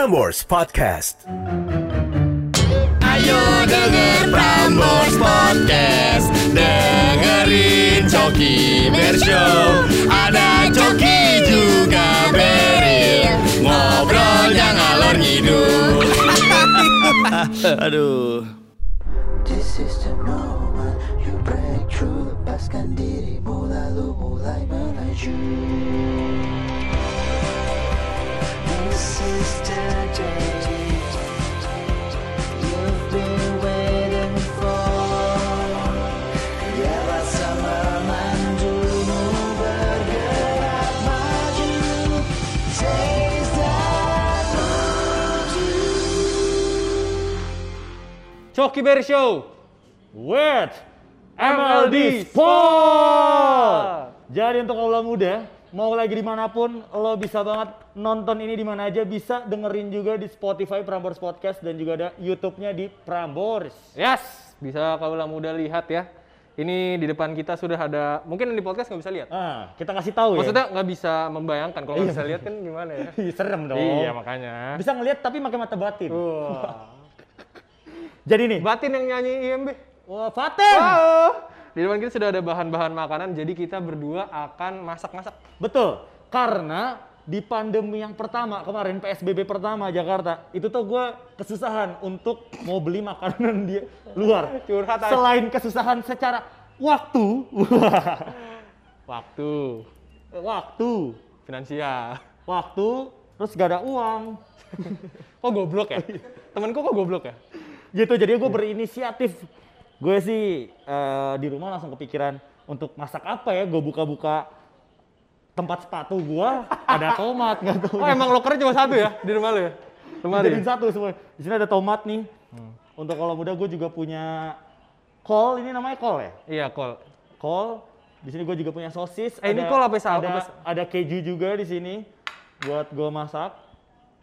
Prambors Podcast. Ayo denger Prambors Podcast. Dengerin Coki Bershow Ada Coki juga Beril Ngobrolnya ngalor ngidul. Aduh. This is the moment you break through. Lepaskan dirimu lalu mulai melaju Coki Berry Show with MLD Sport. Jadi untuk kaula muda, mau lagi di mana pun, lo bisa banget nonton ini di mana aja, bisa dengerin juga di Spotify Prambors Podcast dan juga ada YouTube-nya di Prambors. Yes, bisa kaula muda lihat ya. Ini di depan kita sudah ada, mungkin di podcast nggak bisa lihat. Ah, kita kasih tahu ya. Maksudnya nggak bisa membayangkan, kalau nggak Iya. bisa lihat kan gimana ya? Ih, serem dong. Iya makanya. Bisa ngelihat tapi pakai mata batin. Wah. Jadi nih, Batin yang nyanyi IMB. wah Fatin. Wow. Di depan kita sudah ada bahan-bahan makanan, jadi kita berdua akan masak-masak. Betul, karena di pandemi yang pertama kemarin PSBB pertama Jakarta itu tuh gue kesusahan untuk mau beli makanan di luar. Curhat aja. Selain kesusahan secara waktu, Waktu, waktu, finansial. waktu, terus gak ada uang. Kok goblok ya? Temenku kok goblok ya? Gitu, jadi gue berinisiatif. Gue sih eh, di rumah langsung kepikiran untuk masak apa ya? Gue buka-buka tempat sepatu gue ada tomat nggak tahu. Oh emang lokernya cuma satu ya di rumah lu ya? Lemari. Dijadiin satu semua. Di sini ada tomat nih. Untuk kalau muda gue juga punya kol, ini namanya kol ya? Iya, kol. Kol. Di sini gue juga punya sosis. Eh, ini kol apa sal- Ada, apa- ada keju juga di sini buat gue masak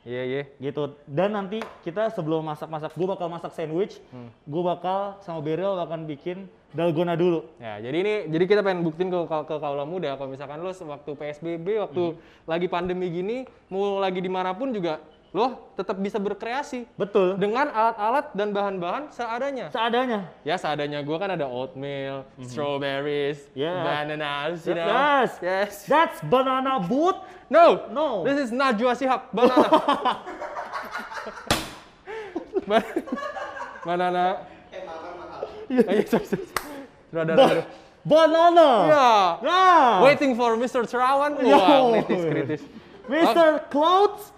Iya, iya. gitu. Dan nanti kita sebelum masak-masak, gue bakal masak sandwich. Hmm. Gue bakal sama Beryl akan bikin dalgona dulu. Ya, jadi ini jadi kita pengen buktiin ke, ke, kaula muda kalau misalkan lo waktu PSBB, waktu lagi pandemi gini, mau lagi di mana pun juga lo tetap bisa berkreasi Betul. dengan alat-alat dan bahan-bahan seadanya. Seadanya. Ya seadanya gua kan ada oatmeal, strawberries, Yeah. bananas, you know. Yes. Yes. That's banana boot. No. No. This is Najwa Shihab, banana. Ba- banana. Sorry. Sudah ada, ada. Banana. Ya. Yeah. Waiting for Mr. Terawan. Wah, kritis, kritis. Mr. Clouds.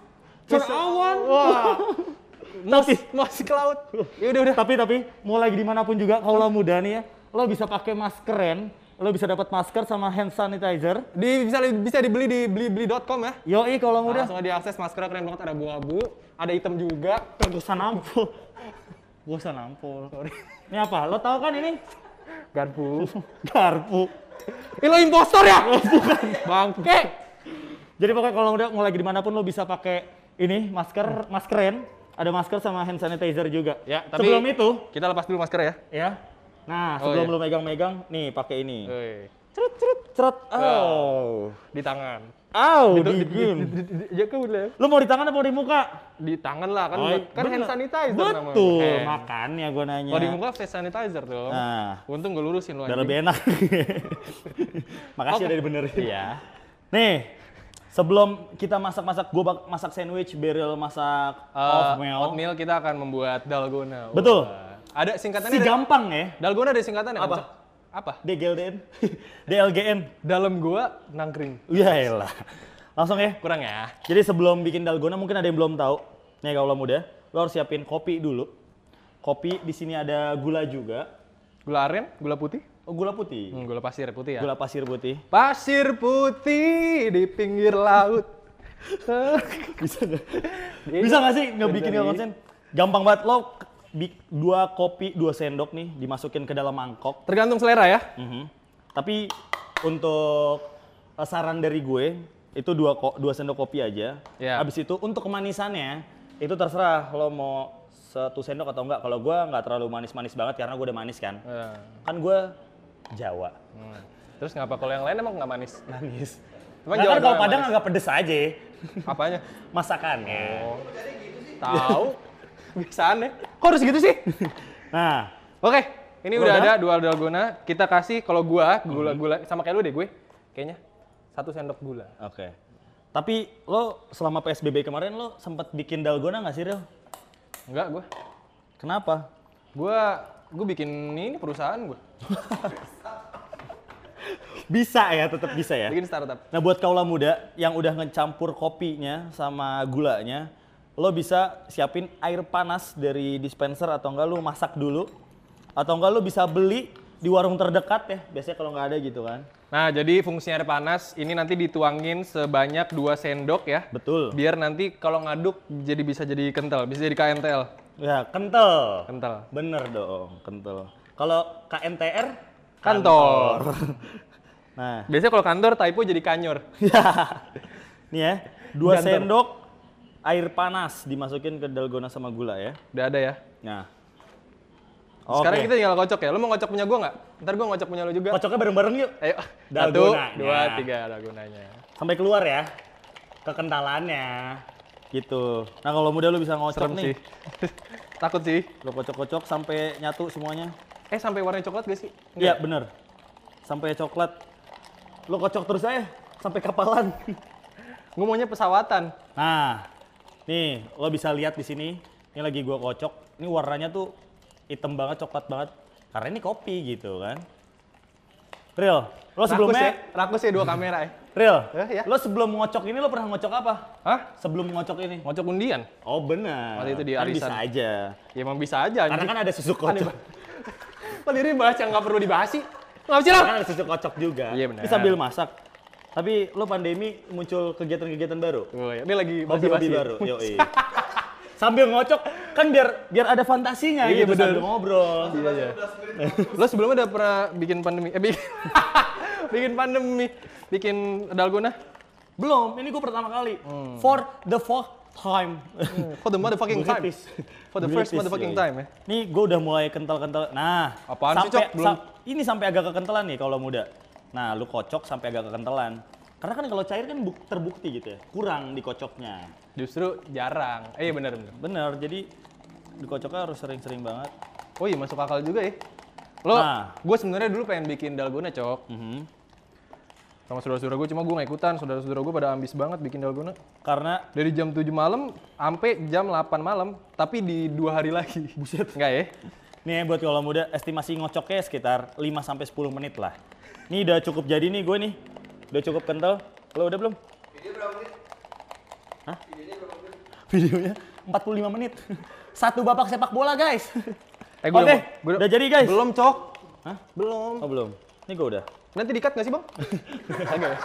Terawan. Wah. Tapi, Mas Cloud. Ya udah udah. tapi tapi mau lagi di mana pun juga kalau muda nih ya, lo bisa pakai maskeran, lo bisa dapat masker sama hand sanitizer. Di, bisa bisa dibeli di blibli.com ya. Yoi kalau muda. Langsung diakses maskernya keren banget ada abu-abu, ada hitam juga. Nampol. Gak usah nampol. Sorry. Ini apa? Lo tahu kan ini? Garpu. Garpu. Ih lo impostor ya? Bukan. Bangke. Jadi pokoknya kalau udah mau lagi di mana pun lo bisa pakai ini masker, maskeran. Ada masker sama hand sanitizer juga. Ya, tapi Sebelum itu, kita lepas dulu masker ya. ya. Nah, Oh, sebelum iya. lo megang-megang, nih pakai ini. Woi. Cerut, cerut, cerut. Oh. Di tangan. Au, Di- di- dingin. di- di- di- Ya udah. Lo mau di tangan apa di muka? Di tangan lah kan Oh, kan bener. hand sanitizer namanya. Betul, Hand. makanya gue nanya. Kalau di muka face sanitizer tuh. Nah. Untung gue lurusin lo Udah lebih enak. Makasih Oke. udah dibenerin. Iya. Nih, sebelum kita masak-masak, gue masak sandwich, Beryl masak Uh, oatmeal. oatmeal kita akan membuat dalgona. Betul. Wah. Ada singkatannya. Si ada- gampang ya. Dalgona ada singkatannya. Apa? Apa? DGLDN. DLGN. Dalam gua nangkring. Ya elah. Langsung ya. Kurang ya? Jadi sebelum bikin dalgona mungkin ada yang belum tahu. Nih kalau muda, lo harus siapin kopi dulu. Kopi di sini ada gula juga. Gula aren, gula putih. Oh, gula putih. Hmm, gula pasir putih ya. Gula pasir putih. Pasir putih di pinggir laut. Bisa nggak? Bisa nggak sih nggak bikin nggak konsen? Gampang banget lo dua kopi dua sendok nih dimasukin ke dalam mangkok. Tergantung selera ya. Mhm. Tapi untuk eh, saran dari gue itu dua ko- dua sendok kopi aja. Ya. Habis itu untuk kemanisannya itu terserah lo mau satu sendok atau enggak. Kalau gue nggak terlalu manis-manis banget karena gue udah manis kan. Ya. Kan gue Jawa. Hmm. Terus ngapa kalau yang lain emang nggak manis? Manis. Emang Nah, Jawa kan kalau Padang manis? agak pedes aja Apanya? masakannya. Oh. Tahu. Biasaan ya. Kok harus gitu sih? Nah, Oke, ini Udah udah ada? dua dalgona. Kita kasih kalau gua gula-gula sama kayak lu deh gue. Kayaknya satu sendok gula. oke. Tapi lo selama PSBB kemarin lo sempat bikin dalgona nggak sih, Ril? Enggak gua. Kenapa? Gua gua bikin ini perusahaan gua. Bisa ya, tetap bisa ya. Bikin startup. Nah buat kaula muda yang udah ngecampur kopinya sama gulanya, lo bisa siapin air panas dari dispenser atau enggak lo masak dulu. Atau enggak lo bisa beli di warung terdekat ya, biasanya kalau nggak ada gitu kan. Nah, jadi fungsinya air panas ini nanti dituangin sebanyak 2 sendok ya. Betul. Biar nanti kalau ngaduk jadi bisa jadi kental, bisa jadi KNTL. Ya, kental. Kental. Bener dong, kental. Kalau KNTR? Kantor. Nah, Biasanya kalau kantor typo jadi kanyor. ya. Nih ya, dua Gantor. sendok air panas dimasukin ke dalgona sama gula ya. Udah ada ya. Nah. Sekarang Oke. kita tinggal kocok ya. Lu mau ngocok punya gua nggak? Ntar gua ngocok punya lu juga. kocoknya bareng-bareng yuk. Ayo. Satu, Dalgonanya. dua, tiga dalgonanya. Sampai keluar ya. Kekentalannya. Gitu. Nah, kalau muda lu bisa ngocok Serem nih. sih. Takut sih. Lu kocok-kocok sampai nyatu semuanya. Eh sampai warna coklat gak sih? Iya, bener. Sampai coklat. Lu kocok terus aja sampai kapalan. Gue maunya pesawatan. Nah, nih lo bisa lihat di sini. Ini lagi gua kocok. Ini warnanya tuh hitam banget, coklat banget. Karena ini kopi gitu kan. Real, lo Rakus ya, sebelumnya, rakus ya dua kamera ya. Real, Eh, ya. lo sebelum ngocok ini lo pernah ngocok apa? Hah? Sebelum ngocok ini? Ngocok undian? Oh benar. Waktu itu di kan arisan. bisa aja. Ya emang bisa aja Karena anjing. kan ada susu kocok. Kok diri bahas yang nggak perlu dibahas sih? Nggak sih lah. Karena ada susu kocok juga. Iya, benar. Ini sambil masak. Tapi lo pandemi muncul kegiatan-kegiatan baru. Oh, ya. Ini lagi Hobi-hobi baru. Yoi. sambil ngocok kan biar biar ada fantasinya Iya, gitu bener. sambil ngobrol. Iya, iya. Lo sebelumnya udah pernah bikin pandemi? Eh, bikin, bikin pandemi, bikin dalgona? Belum, ini gue pertama kali. Hmm. For the fourth time. For the motherfucking time. For the first motherfucking time ya. Nih gue udah mulai kental-kental. Nah, Apaan sih, sampai- Cok? Belum- sa- ini sampai agak kekentelan nih kalau muda. Nah, lu kocok sampai agak kekentelan. Karena kan kalau cair kan buk- terbukti gitu ya, kurang dikocoknya. Justru jarang. Eh, iya bener bener. Bener, jadi dikocoknya harus sering-sering banget. Oh iya masuk akal juga ya. Lo, Nah. gue sebenarnya dulu pengen bikin dalgona cok Mhm. Sama saudara-saudara gue, cuma gue nggak ikutan. Saudara-saudara gue pada ambis banget bikin dalgona. Karena Dari jam 7 malam sampai jam 8 malam, tapi di dua hari lagi. Buset. Enggak ya? nih buat kalau muda, estimasi ngocoknya sekitar 5 sampai 10 menit lah. Nih udah cukup jadi nih gue nih. Udah cukup kental. Lo udah belum? Video berapa menit? Hah? Videonya 45 menit. Satu babak sepak bola, guys. Eh, Oke, gua udah- udah jadi, guys. Belum cok. Hah? Belum. Oh, belum. Ini gue udah. Nanti dikat nggak sih bang? Agak ya?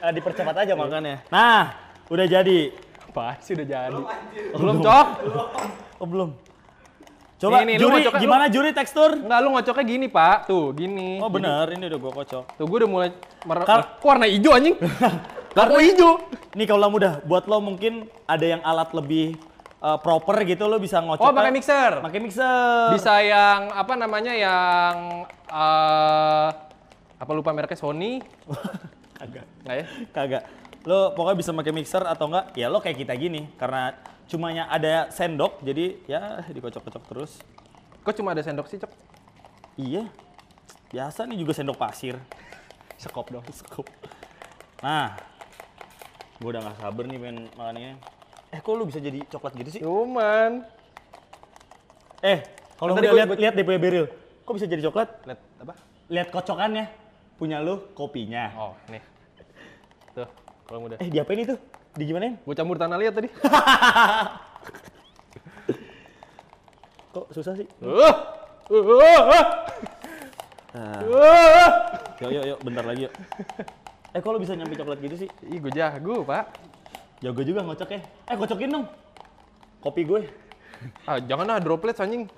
Eh, dipercepat aja makannya. Nah, udah jadi. Apa sih udah jadi? Belum cok. Oh, belum. Coba lu juri, ngocoknya- gimana juri tekstur? Enggak, lu ngocoknya gini pak. Tuh, gini. Oh bener, ini udah gue kocok. Tuh, gue udah mulai mer- Kar- Kok warna hijau anjing? Kok hijau? Nih kalau mudah, buat lo mungkin ada yang alat lebih uh, proper gitu, lo bisa ngocok. Oh, pakai mixer. Pakai mixer. Bisa yang apa namanya yang eh apa lupa mereknya Sony? Kagak. Enggak ya? Kagak. Lo pokoknya bisa pakai mixer atau enggak, ya lo kayak kita gini. Karena cumanya ada sendok, jadi ya dikocok-kocok terus. Kok cuma ada sendok sih, Cok? Iya. Biasa nih juga sendok pasir. Sekop dong. Sekop. Nah, gue udah gak sabar nih pengen makannya. Eh, kok lu bisa jadi coklat gitu sih? Cuman Eh, kalau Tadi udah gua- lihat gua- lihat DP Beril, kok bisa jadi coklat? lihat apa? Lihat kocokannya. Punya lu kopinya. Oh, nih. Tuh, kalau muda. Eh, diapain itu? Di gimanain? Gue campur tanah liat tadi. Kok susah sih? Uh, uh, uh, uh. Nah, Uh. yuk, yuk, yuk, bentar lagi yuk. Eh, kok lu bisa nyampe coklat gitu sih? Ih, gue jago, Pak. Jago juga ngocoknya. Eh, kocokin dong. Kopi gue. Ah, jangan lah droplet anjing.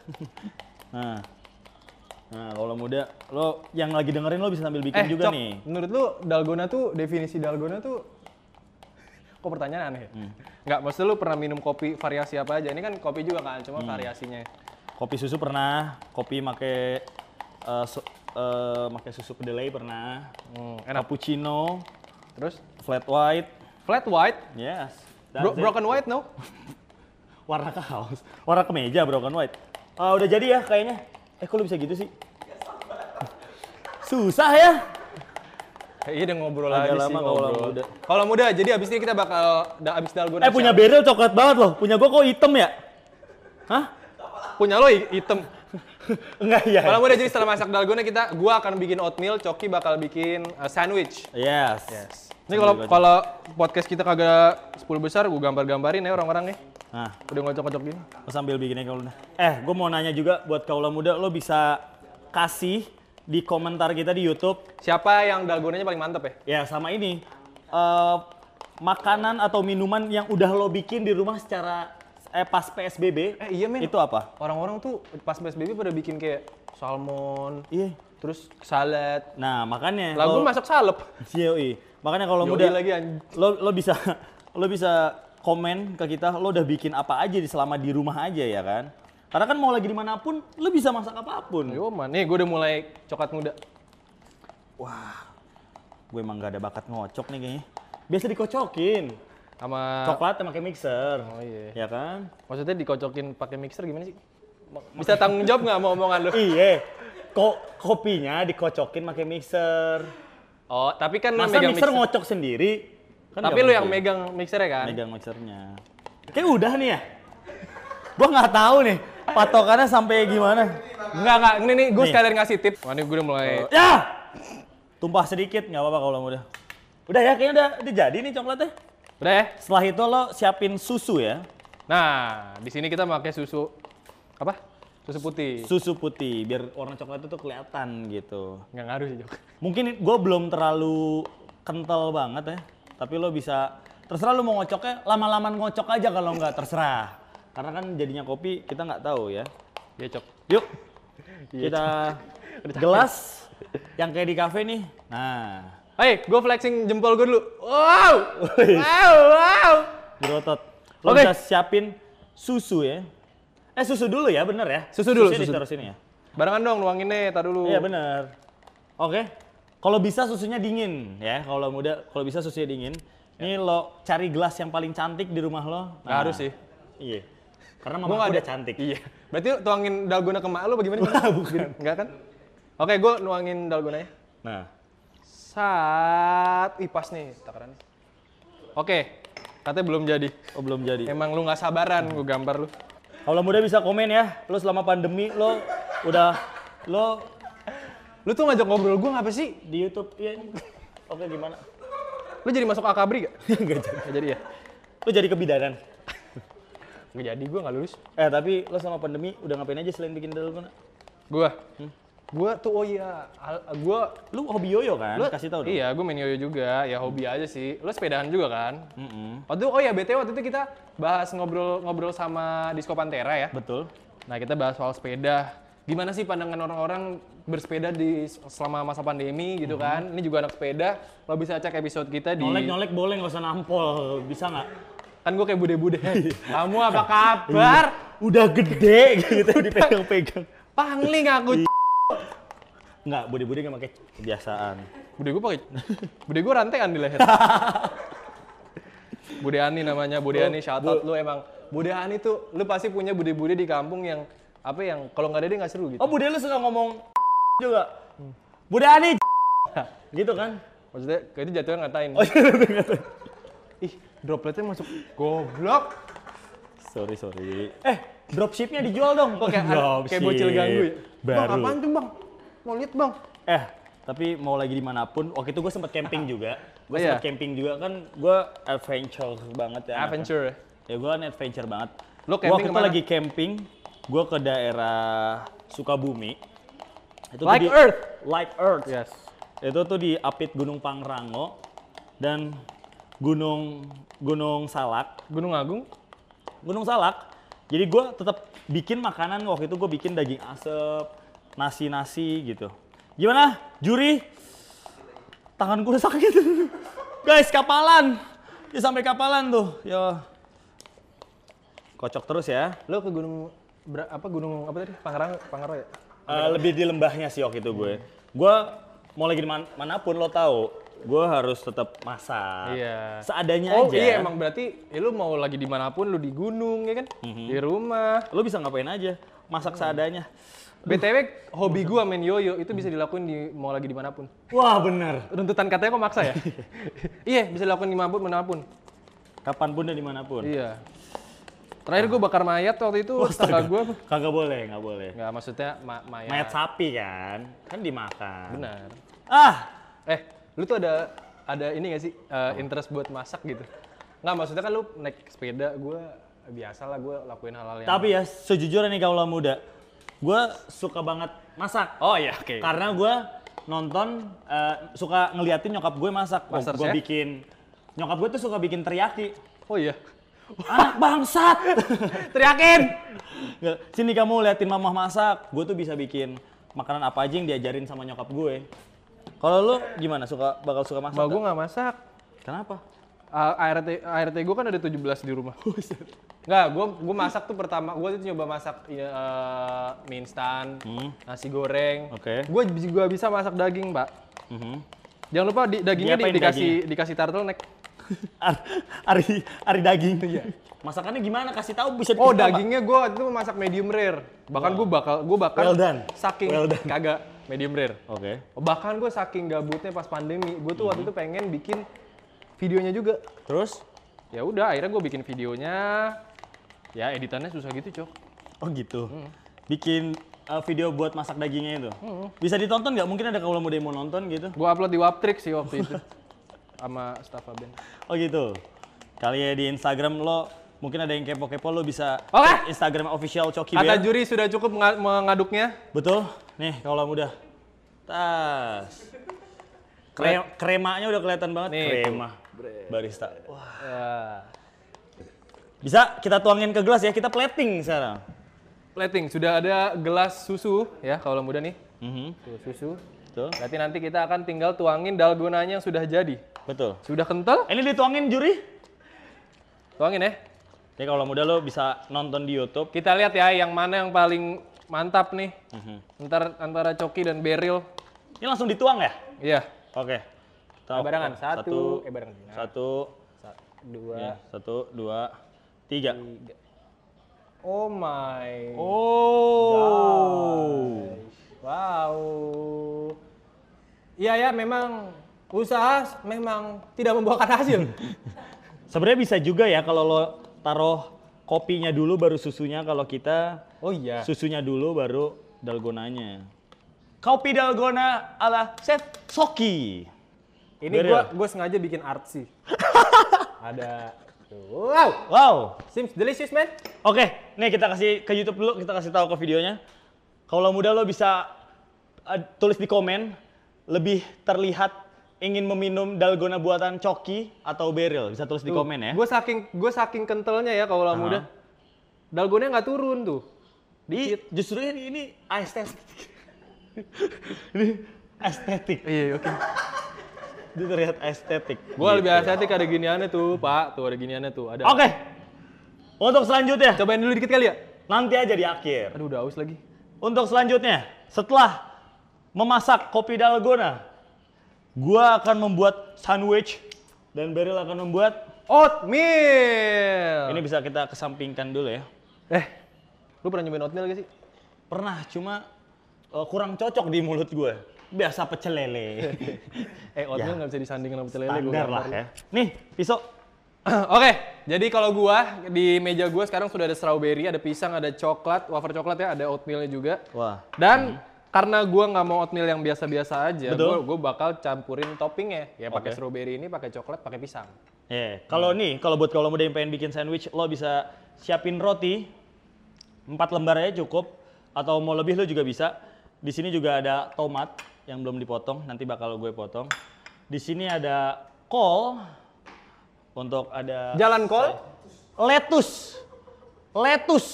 Nah. Nah, kalau muda, lo yang lagi dengerin lo bisa sambil bikin juga Eh, Cok, nih. menurut lu dalgona tuh definisi dalgona tuh kok pertanyaan aneh ya? Hmm. Nggak, maksud lu pernah minum kopi variasi apa aja? Ini kan kopi juga kan, Hmm. cuma variasinya. Kopi susu pernah, kopi make eh, su- eh, make susu kedelai pernah. Hmm, enak. Cappuccino, Terus flat white, flat white, yes. bro- it. broken white no? warna kaos, warna kemeja broken white. Ah, udah jadi ya kayaknya. Eh kok lu bisa gitu sih? Susah ya. Iya udah ngobrol Agak lagi sih lama kalau ngobrol. muda. Kalau muda, jadi abis ini kita bakal da, abis dalgona. Eh punya? Beryl coklat banget loh. Punya gua kok hitam ya? Hah? punya lo hi- hitam. Enggak ya. Kalau muda jadi setelah masak dalgona kita, gua akan bikin oatmeal, Coki bakal bikin uh, sandwich. Yes. Ini kalau kalau podcast kita kagak 10 besar, gua gambar-gambarin ya orang-orang nih. Nah, Udah ngocok-ngocok gini. Lo sambil bikinnya kalau udah. Eh, gue mau nanya juga buat kaula muda, lo bisa kasih di komentar kita di YouTube Siapa yang dalgonanya paling mantep ya? ya sama ini eh, makanan atau minuman yang udah lo bikin di rumah secara eh pas PSBB. Eh, iya, men. Itu apa? Orang-orang tuh pas PSBB pada bikin kayak salmon, Iya. terus salad. Nah, makanya Lagu masak salep. COI. Makanya kalau muda lagi, lo lo bisa lo bisa komen ke kita lo udah bikin apa aja di selama di rumah aja ya kan? Karena kan mau lagi di mana pun lo bisa masak apa pun. Yo man, nih gue udah mulai coklat muda. Gue emang gak ada bakat ngocok nih kayaknya. Biasa dikocokin. Sama Coklat pakai mixer. Oh iya. Ya kan? Maksudnya dikocokin pakai mixer gimana sih? Bisa tanggung jawab nggak mau omongan lu? Iya. Kok kopinya dikocokin pakai mixer. Oh, tapi kan Masa megang mixer mixer. ngocok sendiri? Kan Tapi lu yang megang mixernya kan? megang mixernya. Kayak udah nih ya. Gua nggak tahu nih patokannya sampai gimana. Enggak, enggak. Ini nih gue sekalian ngasih tip. Wah, ini gue udah mulai Ya! Tumpah sedikit nggak apa-apa kalau udah. Udah ya kayaknya udah, udah jadi nih coklatnya. Udah ya? Setelah itu lo siapin susu ya. Nah, di sini kita pakai susu apa? Susu putih. Susu putih biar warna coklat itu kelihatan gitu. Nggak ngaruh sih, Jok. Mungkin gue belum terlalu kental banget ya. Tapi lo bisa terserah lo mau ngocoknya lama-lama ngocok aja kalau nggak terserah. Karena kan jadinya kopi kita nggak tahu ya. Iya, Cok. Yuk kita gelas yang kayak di kafe nih. Nah, Hei, gue flexing jempol gue dulu. Wow! Wow, wow! berotot. Lo Oke. bisa siapin susu ya. Eh susu dulu ya, bener ya? Susu dulu, Susunya susu. ditaruh sini ya. Barengan dong nuanginnya, tar dulu. Iya bener. Oke. Kalau bisa susunya dingin ya. Kalau muda, kalau bisa susunya dingin. Ini lo cari gelas yang paling cantik di rumah lo. Nggak harus sih. Iya. Karena Gua mama aku udah ada- cantik. Iya. Berarti tuangin dalgona ke mak lu bagaimana? Bukan. Enggak kan? Oke, gue nuangin dalgonanya. Nah, Sat, ih pas nih takarannya. Oke, katanya belum jadi. oh belum jadi. Emang lu nggak sabaran gue gambar lu. Kalau muda bisa komen ya. Lo selama pandemi lo udah lo Lu tuh ngajak ngobrol gue ngapa sih? di YouTube ya. Oke gimana? Lu jadi masuk akabri gak? Enggak jadi. Gak jadi ya? Lo jadi kebidanan. Gak jadi, gue gak lulus. Eh tapi lo selama pandemi udah ngapain aja selain bikin dalgona? Gue? Gue tuh, oh iya, gue Lu hobi yoyo kan? Lu, Kasih tahu dong. Iya, gue main yoyo juga. Ya hobi aja sih. Lu sepedahan juga kan? Mm-mm. Waktu oh ya BTW waktu itu kita bahas ngobrol-ngobrol sama Disco Pantera ya. Betul. Nah, kita bahas soal sepeda. Gimana sih pandangan orang-orang bersepeda di selama masa pandemi gitu kan? Ini juga anak sepeda. Lo bisa cek episode kita di Nyolek-nyolek boleh nggak usah nampol. Bisa nggak? kan gue kayak bude-bude. Kamu apa kabar? Udah gede gitu dipegang-pegang. Pangling aku. Nggak, bude-bude nggak pakai kebiasaan. Bude gue pakai Bude gue rantean di leher. Bude Ani namanya, Bude Ani shout out lu emang. Bude Ani tuh lu pasti punya bude-bude di kampung yang apa yang kalau nggak ada dia nggak seru gitu. Oh, bude lu suka ngomong juga. Bude Ani. gitu kan? Maksudnya kayak itu jatuhnya ngatain. Oh, iya, Ih, dropletnya masuk goblok. sorry, sorry. Eh, dropshipnya dijual dong. Kok kayak kayak bocil ganggu ya? Bang, Baru. apaan tuh, Bang? Mau lihat, Bang? Eh, tapi mau lagi di mana pun, waktu itu gue sempet camping juga. Gue Oh, iya? sempet camping juga kan, gue adventure banget ya. anaknya. Adventure. Ya gue kan adventure banget. Lo camping waktu itu lagi camping, gue ke daerah Sukabumi. Itu Like di- Earth. Like Earth. Yes. Itu tuh di Apit Gunung Pangrango dan Gunung Gunung Salak. Gunung Agung. Gunung Salak. Jadi gue tetap bikin makanan waktu itu gue bikin daging asep, nasi-nasi gitu. Gimana, juri? Tanganku udah sakit. Guys, kapalan. Dia sampai kapalan tuh. Ya. Kocok terus ya. Lo ke gunung apa gunung apa tadi? Pangerang, Pangerang ya? Eh, lebih di lembahnya sih waktu itu gue. Gue mau lagi di man- mana pun lo tahu, gue harus tetap masak. Iya. Seadanya Oh aja. iya emang berarti ya lu mau lagi di mana pun lu di gunung ya kan, Mhm. di rumah. Lo bisa ngapain aja, masak seadanya. Btw hobi gua main yoyo itu bisa dilakuin di mau lagi di mana pun. Wah bener. Runtutan katanya kok maksa ya? iya bisa dilakukan di mana pun mana pun. Kapan pun dan di mana pun. Iya. Terakhir gua bakar mayat waktu itu tetangga gua Kagak boleh, nggak boleh. nggak maksudnya ma- mayat. Mayat sapi kan, kan dimakan. Benar. Ah, Eh, lu tuh ada ada ini gak sih eh, interest buat masak gitu? Nggak maksudnya kan lu naik sepeda, gua biasa lah gua lakuin hal-hal yang. tapi ya sejujurnya nih kaulah muda, gue suka banget masak. Oh iya, oke. Karena gue nonton, eh, suka ngeliatin nyokap gue masak. Master gue Chef? bikin, nyokap gue tuh suka bikin teriyaki. Oh iya. Anak bangsat! Teriakin. Sini kamu liatin mama masak. Gue tuh bisa bikin makanan apa aja yang diajarin sama nyokap gue. Kalau lu gimana? Suka bakal suka masak? Nggak? gua nggak masak. Kenapa? Ah, ART ART gue kan ada 17 di rumah. Enggak, gue gue masak tuh pertama, gue tuh nyoba masak ya, eh, mie instan, nasi goreng. Oke. Gue juga bisa masak daging, Mbak. Mhm. Jangan lupa di, dagingnya di- dikasih dikasih turtleneck. Ar- Ari, ari daging. Masakannya gimana? Kasih tahu bisa Oh, Pak. dagingnya gue itu masak medium rare. Bahkan gue bakal gue bakal Well done. saking Well done. kagak medium rare. Oke. Bahkan gue saking gabutnya pas pandemi, gue tuh waktu itu pengen bikin videonya juga. Terus? Ya udah, akhirnya gue bikin videonya. Ya editannya susah gitu, Cok. Oh gitu. Bikin uh, video buat masak dagingnya itu. Bisa ditonton nggak? Mungkin ada kalau mau nonton gitu. Gue upload di Waptrix sih waktu itu. sama staff Aben. Oh gitu. Kali ya di Instagram lo mungkin ada yang kepo-kepo lo bisa cek Instagram official Coki Kata Bear. juri sudah cukup menga- mengaduknya. Betul. Nih kalau muda. Tas. Kre- kremanya udah kelihatan banget. Nih, Krema. Barista. Wah. Ya. Bisa kita tuangin ke gelas ya. Kita plating sekarang. Plating, sudah ada gelas susu ya kalau muda nih. Mhm. Tuh, susu. Betul. Berarti nanti kita akan tinggal tuangin dalgonanya yang sudah jadi. Betul. Sudah kental? Ini dituangin juri. Tuangin ya. Ya kalau muda lo bisa nonton di YouTube. Kita lihat ya yang mana yang paling mantap nih. Mhm. Ntar antara Coki dan Beril. Ini langsung dituang ya? Iya. Oke. Kita- Nah, barengan. Satu. Satu. Eh, barengan. Satu. satu, dua, Ya, satu, dua, tiga. tiga. Oh my. Oh. Wow. Iya ya, memang usaha memang tidak membuahkan hasil. Sebenarnya bisa juga ya kalau lo taruh kopinya dulu baru susunya. Kalau kita Oh iya. susunya dulu baru dalgonanya. Kopi dalgona ala Chef Soki. Ini gua gua sengaja bikin artsy. Ada tuh. Wow. Wow. Seems delicious, man. Oke, nih kita kasih ke YouTube dulu, kita kasih tahu ke videonya. Kalau muda lo bisa uh, tulis di komen lebih terlihat ingin meminum dalgona buatan Coki atau Beril. Bisa tulis di komen ya. Gue saking gue saking kentalnya ya kalau muda. Dalgonnya nggak turun tuh. Di, justru ini, ini estetik. ini estetik. Iya, oke. Itu terlihat estetik. Gue lebih estetik ada giniannya tuh, Pak. Tuh ada giniannya tuh. Ada. Oke. Untuk selanjutnya, Cobain dulu dikit kali ya. nanti aja di akhir. Aduh, udah aus lagi. Untuk selanjutnya, setelah memasak kopi dalgona, gua akan membuat sandwich dan Beryl akan membuat Oatmeal. ini bisa kita kesampingkan dulu ya. Eh, lu pernah nyobain oatmeal gak sih? Pernah cuma uh, kurang cocok di mulut gue. Biasa pecel lele. Eh, oatmeal nggak bisa disandingin sama pecel lele. gua Ya. Standar lah ya. Nih, pisau. Oke, jadi kalau gua di meja gua sekarang sudah ada strawberry, ada pisang, ada coklat, wafer coklat ya, ada oatmealnya juga. Wah. Dan karena gua nggak mau oatmeal yang biasa-biasa aja, gua, gua bakal campurin toppingnya. Ya pakai Oke. strawberry ini, pakai coklat, pakai pisang. Ya, kalau nih, kalau buat kalau muda yang pengen bikin sandwich, lo bisa siapin roti, empat lembar aja cukup, atau mau lebih lo juga bisa. Di sini juga ada tomat yang belum dipotong, nanti bakal gue potong. Di sini ada kol, untuk ada Jalan kol? lettuce, lettuce,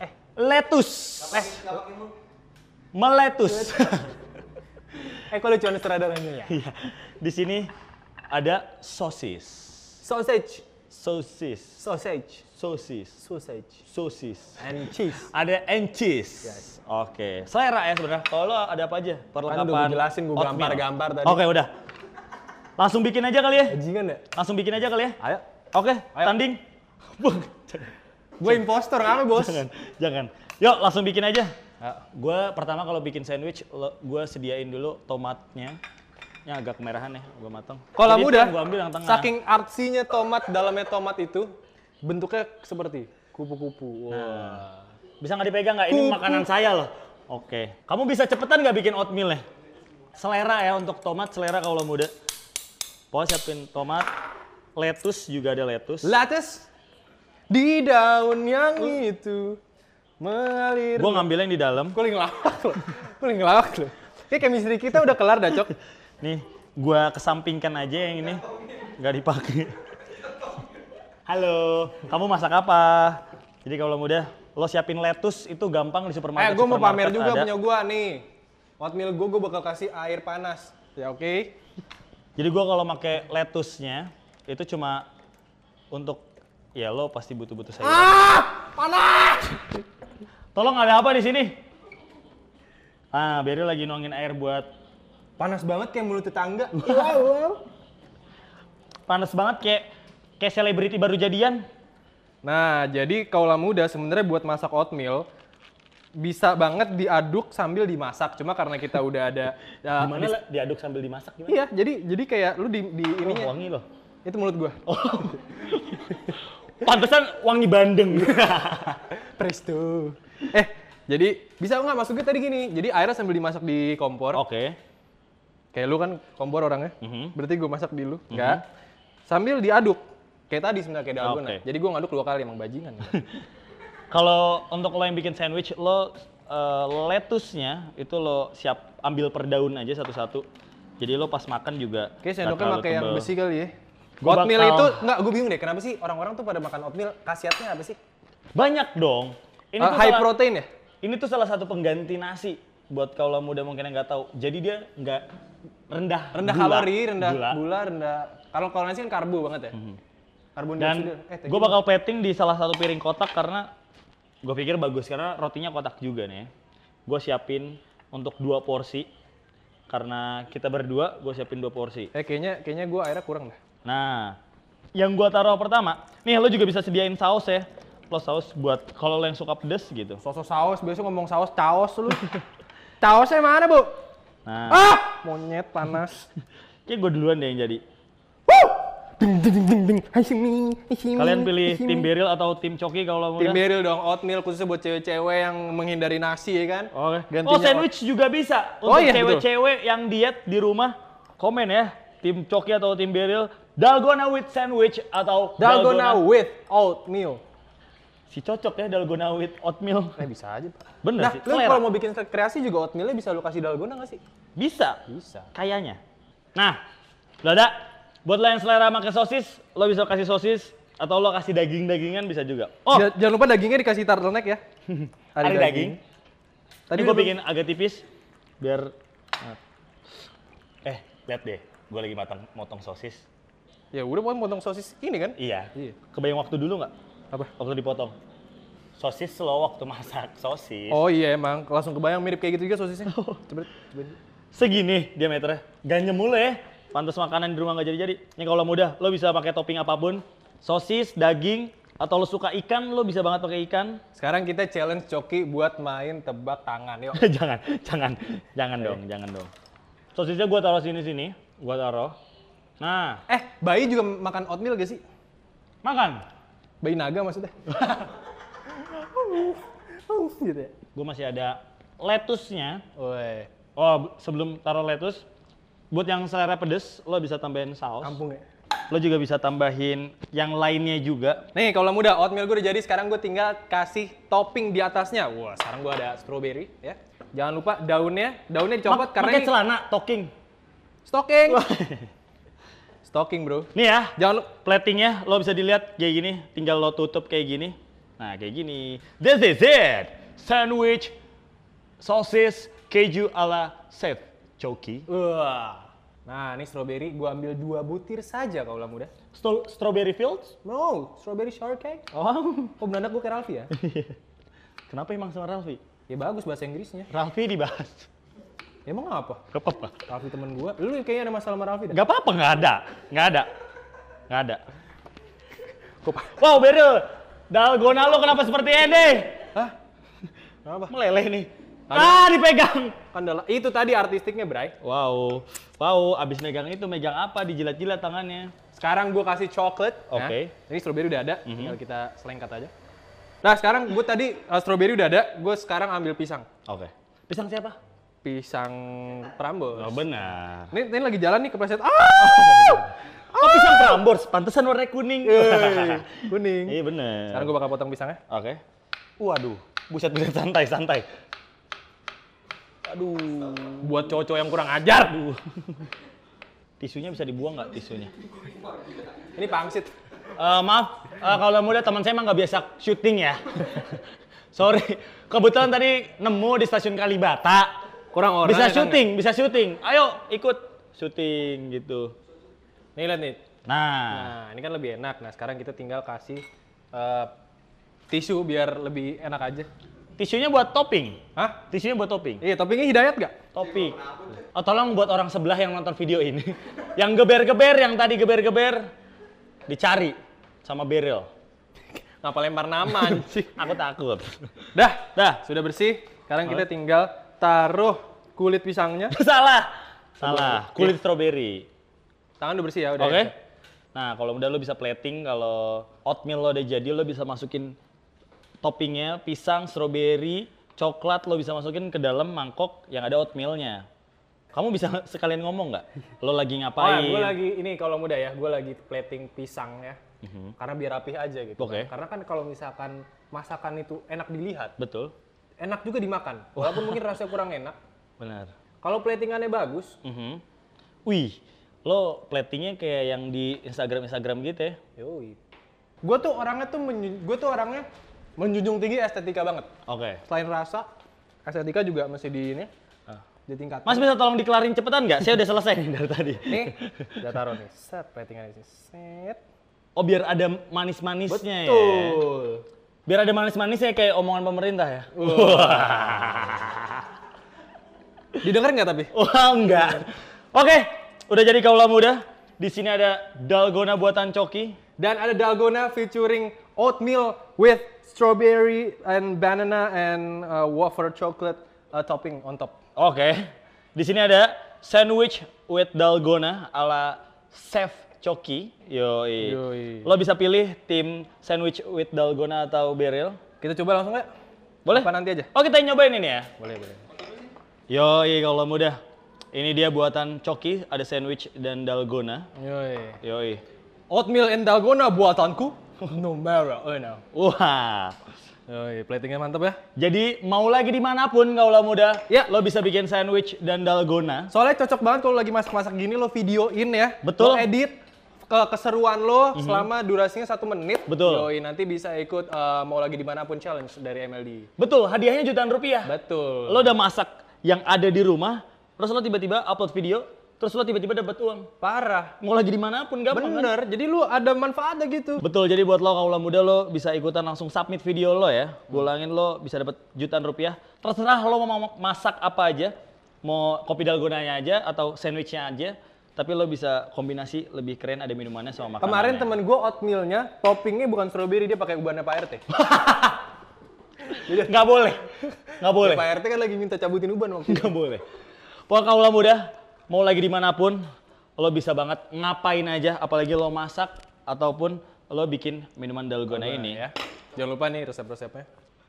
eh, lettuce, Eh, meletus. eh kok lucuan sutradaranya ya? Iya. Di sini ada sosis, Sausage, sosis, sausage, sosis, sausage, sosis. and cheese. Ada and cheese. Oke, selera ya sebenarnya. Kalau lo ada apa aja? Kan Perlengkapan. udah gue jelasin, gue gambar-gambar tadi. Oke, udah. Langsung bikin aja kali ya. Bajingan ya? Langsung bikin aja kali ya. Ayo. Oke, Ayo. tanding. Gue impostor apa bos? jangan, jangan. Yuk, langsung bikin aja. Ayo. Gue pertama kalau bikin sandwich, gue sediain dulu tomatnya. Yang agak kemerahan ya, gue matang. Kalau yang Gue ambil yang tengah. saking artsinya tomat, dalamnya tomat itu, bentuknya seperti kupu-kupu. Nah. Wah. Bisa nggak dipegang nggak? Ini makanan saya loh. Oke. Kamu bisa cepetan nggak bikin oatmeal ya? Selera ya untuk tomat, selera kalau muda. Pokoknya siapin tomat, lettuce juga ada lettuce. Lattes di daun yang itu mengalir. Gue ngambil yang di dalam. Gue lagi ngelawak loh. Gue lagi ngelawak loh. Kayak chemistry kita udah kelar dah, Cok. Nih, gue kesampingkan aja yang ini. Nggak dipakai. Halo, kamu masak apa? Jadi kalau muda, lo siapin lettuce itu gampang di Eh, supermarket. gue mau pamer juga ada. punya gue nih. Oatmeal gue, gue bakal kasih air panas. Ya oke. Jadi gua kalau pakai lettuce-nya itu cuma untuk ya lo pasti butuh-butuh sayur. Ah, panas! Tolong ada apa di sini? Ah, Beril lagi nuangin air buat Panas banget kayak mulut tetangga. panas banget kayak kayak selebriti baru jadian. Nah, jadi kaulah muda sebenarnya buat masak oatmeal bisa banget diaduk sambil dimasak. Cuma karena kita udah ada ya, Gimana dis- lah diaduk sambil dimasak gimana? Iya, jadi jadi kayak lu di, di Oh, ininya wangi loh. itu mulut gua. Oh. Pantesan wangi bandeng. Presto. Eh, jadi bisa nggak masuk gue tadi gini. Jadi airnya sambil dimasak di kompor. Oke. Kayak lu kan kompor orangnya. Mhm. Berarti gue masak di lu. Enggak. Sambil diaduk. Kayak tadi sebenarnya kayak dalgona. Oke. Jadi gue ngaduk dua kali emang bajingan. Kalau untuk lo yang bikin sandwich, lo eh, lettuce-nya itu lo siap ambil per daun aja satu-satu. Jadi lo pas makan juga nggak sendoknya pakai yang besi kali ya. Gua oatmeal bakal- itu enggak gue bingung deh kenapa sih orang-orang tuh pada makan oatmeal khasiatnya apa sih? Banyak dong. Ini Eh, tuh high salah- protein ya? Ini tuh salah satu pengganti nasi buat kaulah muda mungkin yang nggak tahu. Jadi dia nggak rendah Rendah gula. kalori, rendah Gula. Gula, rendah. Kalau kalau nasi kan karbo banget ya. Karbo Dan. Eh, gue bakal plating di salah satu piring kotak karena gue pikir bagus karena rotinya kotak juga nih. Gue siapin untuk dua porsi karena kita berdua gue siapin dua porsi. Eh kayaknya kayaknya gue airnya kurang dah. Nah, yang gue taruh pertama, nih lo juga bisa sediain saus ya. Lo saus buat kalau lo yang suka pedes gitu. Sosok saus, biasa ngomong saus, caos lu. Caosnya mana, Bu? Nah, Ah! Monyet panas. kayak gue duluan deh yang jadi. Ding ding ding ding ding. Hashimi, Hashimi, Kalian pilih Hashimi. tim Beril atau tim Coki kalau Tim muda? Beril dong, oatmeal khususnya buat cewek-cewek yang menghindari nasi ya kan. Oke. Gantinya Oh sandwich juga bisa. Oh, Untuk iya, cewek-cewek yang diet di rumah, komen ya. Tim Coki atau tim Beril, dalgona with sandwich atau Dalgona with oatmeal. Si cocok ya dalgona with oatmeal. Eh bisa aja, Pak. Bener Nah, sih. lu selera. kalau mau bikin kreasi juga oatmealnya bisa lu kasih dalgona nggak sih? Bisa. Bisa. Kayaknya. Nah, Lada, buat lo yang selera makan sosis, lo bisa kasih sosis atau lo kasih daging-dagingan bisa juga. Oh, Ja- Jangan lupa dagingnya dikasih turtleneck ya. ada daging. Tadi Tadi gue bikin agak tipis biar eh lihat deh, gue lagi matang motong sosis. Ya udah mau potong sosis ini kan? Iya. Iya. Kebayang waktu dulu nggak? Apa? Waktu dipotong. Sosis lo waktu masak sosis. Oh iya emang langsung kebayang mirip kayak gitu juga sosisnya. Coba, coba. Segini diameternya. Gak nyemul ya. Pantas makanan di rumah nggak jadi-jadi. Ini kalau mudah, lo bisa pakai topping apa pun. Sosis, daging, atau lo suka ikan, lo bisa banget pakai ikan. Sekarang kita challenge Coki buat main tebak tangan. Yuk. jangan, jangan, jangan dong, jangan dong. Sosisnya gue taruh sini-sini, gue taruh. Nah, Eh, bayi juga makan oatmeal gak sih? makan. Bayi naga maksudnya. gitu ya. Gue masih ada lettuce-nya. Woi, Oh, sebelum taruh lettuce, buat yang selera pedes, lo bisa tambahin saus. kampung ya. Lo juga bisa tambahin yang lainnya juga. Nih, kalau muda oatmeal gue udah jadi, sekarang gue tinggal kasih topping di atasnya. Wah, sekarang gue ada strawberry ya. Jangan lupa daunnya, daunnya dicopot Ma- karena pakai ini celana, talking. stocking. stocking, Bro. Nih ya, Jangan lu- platingnya lo bisa dilihat kayak gini, tinggal lo tutup kayak gini. Nah, kayak gini. This is it. Sandwich, sosis, keju ala chef Choki. Wah. Nah, ini strawberry gue ambil dua butir saja kalau muda. Sto- strawberry fields? No, strawberry shortcake. Oh, Kok benar gue kayak Ralfi ya? kenapa emang sama Ralfi? ya bagus bahasa Inggrisnya. Ralfi dibahas. Emang apa? Gak apa-apa. Raffi temen gua. Lu kayaknya ada masalah sama Raffi dah. Gak apa-apa, nggak ada. Nggak ada. Nggak ada. Wow, Beryl. Dalgona lo kenapa seperti ini? Hah? Kenapa? Meleleh nih. Ah, dipegang. Kan adalah itu tadi artistiknya, Bray. Wow. Wow, abis megang itu, megang apa? Dijilat-jilat tangannya. Sekarang gua kasih coklat. Oke. Nah, ini strawberry udah ada, tinggal kita selengkat aja. Nah, sekarang gua tadi uh, strawberry udah ada, gua sekarang ambil pisang. Oke. Pisang siapa? Pisang Prambors. Oh, benar. Ini, ini lagi jalan nih kepleset. Ah! Oh, pisang Prambors, pantesan warna kuning. Eh, kuning. Iya bener. Sekarang gua bakal potong pisangnya. Oke. Waduh, buset buset santai santai. Aduh, buat cowok-cowok yang kurang ajar. Tisunya bisa dibuang nggak tisunya? Ini pangsit. Eh, maaf, eh, kalau muda teman saya emang nggak biasa syuting ya. Sorry, kebetulan tadi nemu di stasiun Kalibata. Kurang orang. Bisa ya kan? syuting, bisa syuting. Ayo ikut syuting gitu. Nih lihat nih. Nah, Nah, ini kan lebih enak. Nah, sekarang kita tinggal kasih eh, tisu biar lebih enak aja. Tisunya buat topping. Hah? Tisunya buat topping. Iya, toppingnya hidayat gak? Topping. Oh, tolong buat orang sebelah yang nonton video ini. yang geber-geber, yang tadi geber-geber, dicari sama Beryl. Ngapa lempar nama anjing? Aku takut. Dah, Dah, sudah bersih. Sekarang kita tinggal taruh kulit pisangnya. salah. Salah. Kulit strawberry. Tangan udah bersih ya, udah. Oke. ya. Nah, kalau udah lo bisa plating, kalau oatmeal lo udah jadi, lo bisa masukin toppingnya, pisang, strawberry, coklat, lo bisa masukin ke dalam mangkok yang ada oatmealnya. Kamu bisa sekalian ngomong nggak? Lo lagi Oh, ngapain? gue lagi ini kalau muda ya, gue lagi plating pisang ya. Karena biar rapih aja gitu. Mhm. Oke. Karena kan kalau misalkan masakan itu enak dilihat, Betul. enak juga dimakan. Walaupun mungkin rasanya kurang enak. Benar. Kalau platingannya bagus, Mhm. Wih, lo platingnya kayak yang di Instagram Instagram gitu ya? yoi. Gue tuh orangnya tuh gue tuh orangnya menjunjung tinggi estetika banget. Oke. Selain rasa, estetika juga masih di ini Ah. ditingkatkan. Mas bisa tolong dikelarin cepetan nggak? Saya udah selesai nih dari tadi. Nih, udah taruh nih. Set platingan di sini. Set. Oh biar ada manis-manisnya ya. Betul. Biar ada manis-manisnya kayak omongan pemerintah ya. Didengar nggak tapi? Wah enggak. Oke, udah jadi kaula muda. Di sini ada dalgona buatan Coki. Dan ada dalgona featuring oatmeal with strawberry and banana and uh, wafer chocolate uh, topping on top. Oke. Di sini ada sandwich with dalgona ala Chef Coki. Yoi. Yoi. Lo bisa pilih tim sandwich with dalgona atau Beryl. Kita coba langsung ya? Boleh? Apa nanti aja? Oh kita nyobain ini ya. Boleh, boleh. Yoi kalau muda. Ini dia buatan Coki, ada sandwich dan dalgona. Yoi. Yoi. Oatmeal and dalgona buatanku. No matter, oh. Wah. Yoi, platingnya mantap ya. Jadi mau lagi di mana pun kaula muda, Ya. lo bisa bikin sandwich dan dalgona. Soalnya cocok banget kalau lagi masak-masak gini lo videoin ya. Betul. Lo edit ke keseruan lo selama durasinya satu menit. Betul. Yoi, nanti bisa ikut uh, mau lagi di mana pun challenge dari MLD. Betul, hadiahnya jutaan rupiah. Betul. Lo udah masak yang ada di rumah, terus lo tiba-tiba upload video, terus lo tiba-tiba dapat uang. Parah. Mau lagi di mana pun gampang kan? Bener, jadi lu ada manfaatnya gitu. Betul, jadi buat lo kaula muda lo bisa ikutan langsung submit video lo ya. Bulangin lo bisa dapat jutaan rupiah. Terserah lo mau masak apa aja. Mau kopi dalgonanya aja atau sandwichnya aja. Tapi lo bisa kombinasi lebih keren ada minumannya sama makanannya. Kemarin temen gue oatmealnya toppingnya bukan strawberry dia pakai ubannya Pak RT. Nggak boleh. Nggak boleh. Pak RT kan lagi minta cabutin uban waktu. Nggak boleh. Pokoknya kaula muda, mau lagi di mana pun, lo bisa banget ngapain aja, apalagi lo masak ataupun lo bikin minuman dalgona ini. ya. Jangan lupa nih resep-resepnya.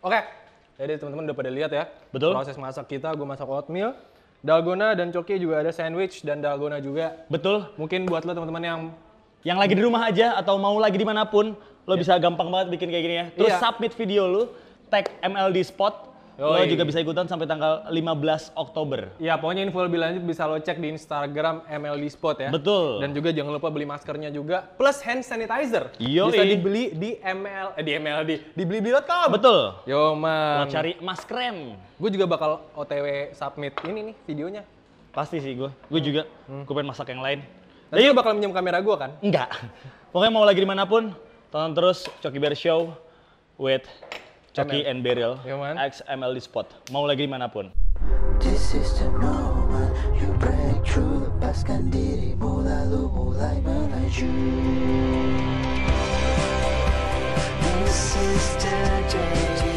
Oke. Jadi teman-teman udah pada lihat ya. Betul. Proses masak kita, gue masak oatmeal. Dalgona dan coki juga ada sandwich dan dalgona juga. Betul. Mungkin buat lo teman-teman yang Yang lagi di rumah aja atau mau lagi di mana pun, lo bisa gampang banget bikin kayak gini ya. Terus Iya. submit video lo, tag MLD Spot. Lo Yoi. juga bisa ikutan sampai tanggal 15 Oktober. Ya, pokoknya info lebih lanjut bisa lo cek di Instagram MLD Spot ya. Betul. Dan juga jangan lupa beli maskernya juga plus hand sanitizer. Yoi. Bisa dibeli di ML eh di MLD, di blibli.com. Betul. Yo Lo man. cari mas keren. Gue juga bakal OTW submit ini nih videonya. Pasti sih gue. Gue juga. Gue pengen masak yang lain. Nanti lo bakal minjem kamera gue kan? Enggak. Pokoknya mau lagi di mana pun, tonton terus Coki Bear Show with Coki and Beryl, iya, Yoman. XML Spot. Mau lagi di mana pun. This is the moment you break through, lepaskan dirimu lalu mulai melaju. This is the day.